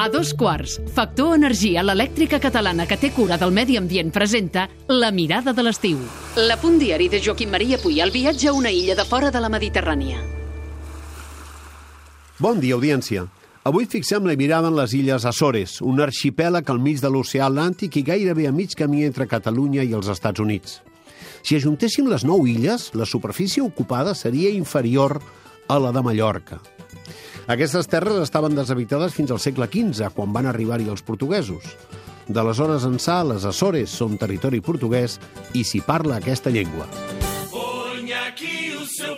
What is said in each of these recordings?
A dos quarts, Factor Energia, l'elèctrica catalana que té cura del medi ambient, presenta La mirada de l'estiu. La punt diari de Joaquim Maria Puy, el viatge a una illa de fora de la Mediterrània. Bon dia, audiència. Avui fixem la mirada en les illes Açores, un arxipèlag al mig de l'oceà Atlàntic i gairebé a mig camí entre Catalunya i els Estats Units. Si ajuntéssim les nou illes, la superfície ocupada seria inferior a la de Mallorca. Aquestes terres estaven deshabitades fins al segle XV, quan van arribar-hi els portuguesos. D'aleshores ençà, les Açores són territori portuguès i s'hi parla aquesta llengua. Ponha aqui o seu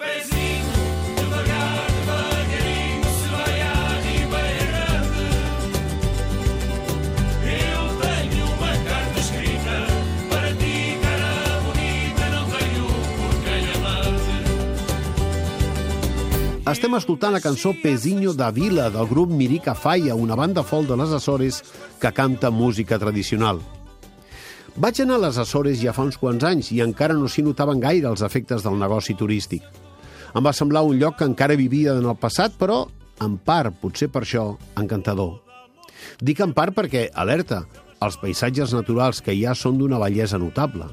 Estem escoltant la cançó Pezinho da Vila del grup Mirica Falla, una banda folk de les Açores que canta música tradicional. Vaig anar a les Açores ja fa uns quants anys i encara no s'hi notaven gaire els efectes del negoci turístic. Em va semblar un lloc que encara vivia en el passat, però, en part, potser per això, encantador. Dic en part perquè, alerta, els paisatges naturals que hi ha són d'una bellesa notable.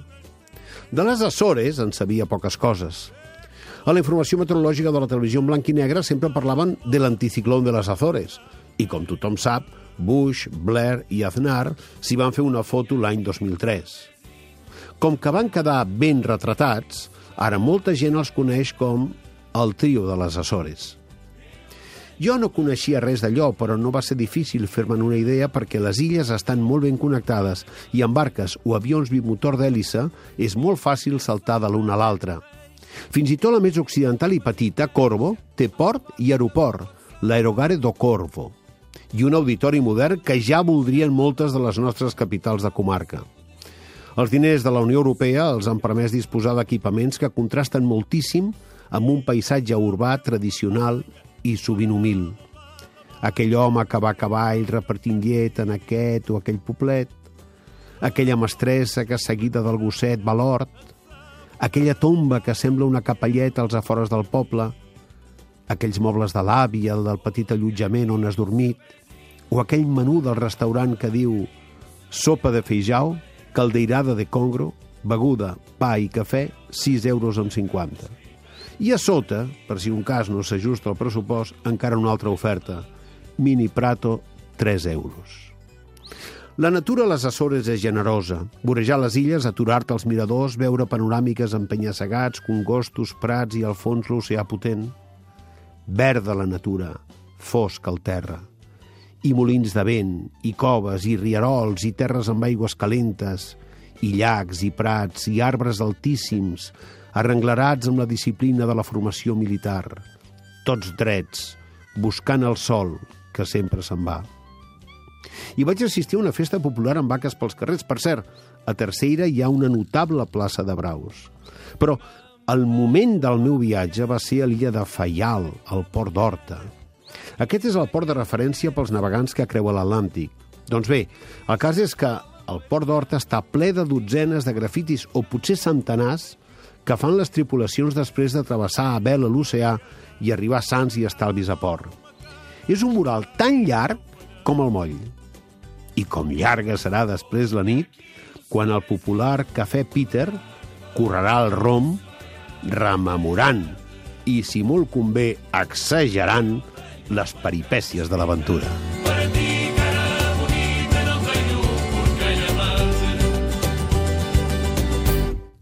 De les Açores en sabia poques coses. A la informació meteorològica de la televisió en blanc i negre sempre parlaven de l'anticiclón de les Azores. I com tothom sap, Bush, Blair i Aznar s'hi van fer una foto l'any 2003. Com que van quedar ben retratats, ara molta gent els coneix com el trio de les Açores. Jo no coneixia res d'allò, però no va ser difícil fer-me'n una idea perquè les illes estan molt ben connectades i amb barques o avions bimotor d'hèlice és molt fàcil saltar de l'una a l'altra. Fins i tot la més occidental i petita, Corvo, té port i aeroport, l'Aerogare do Corvo, i un auditori modern que ja voldrien moltes de les nostres capitals de comarca. Els diners de la Unió Europea els han permès disposar d'equipaments que contrasten moltíssim amb un paisatge urbà tradicional i sovint humil. Aquell home que va a cavall repartint llet en aquest o aquell poblet, aquella mestressa que seguida del gosset va l'hort, aquella tomba que sembla una capelleta als afores del poble, aquells mobles de l'àvia, el del petit allotjament on has dormit, o aquell menú del restaurant que diu sopa de feijau, caldeirada de congro, beguda, pa i cafè, 6 euros amb 50. I a sota, per si un cas no s'ajusta al pressupost, encara una altra oferta, mini prato, 3 euros. La natura a les Açores és generosa. Vorejar les illes, aturar-te als miradors, veure panoràmiques amb penya-segats, congostos, prats i al fons l'oceà potent. Verda la natura, fosc el terra. I molins de vent, i coves, i rierols, i terres amb aigües calentes, i llacs, i prats, i arbres altíssims, arrenglerats amb la disciplina de la formació militar. Tots drets, buscant el sol, que sempre se'n va i vaig assistir a una festa popular amb vaques pels carrers. Per cert, a Terceira hi ha una notable plaça de braus. Però el moment del meu viatge va ser a l'illa de Faial, al port d'Horta. Aquest és el port de referència pels navegants que creuen l'Atlàntic. Doncs bé, el cas és que el port d'Horta està ple de dotzenes de grafitis, o potser centenars, que fan les tripulacions després de travessar a vela l'oceà i arribar sants i estalvis a port. És un mural tan llarg com el moll. I com llarga serà després la nit, quan el popular Cafè Peter correrà el rom rememorant i, si molt convé, exagerant les peripècies de l'aventura.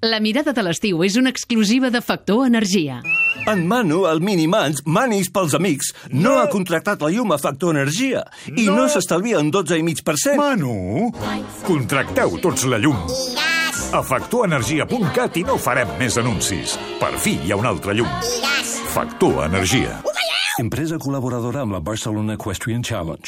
La mirada de l'estiu és una exclusiva de Factor Energia. En Manu, el Minimans, Manis pels amics, no, ha contractat la llum a Factor Energia i no, No. s'estalvia un 12,5%. Manu, contracteu tots la llum. A factorenergia.cat i no farem més anuncis. Per fi hi ha una altra llum. Factor Energia. Empresa col·laboradora amb la Barcelona Equestrian Challenge.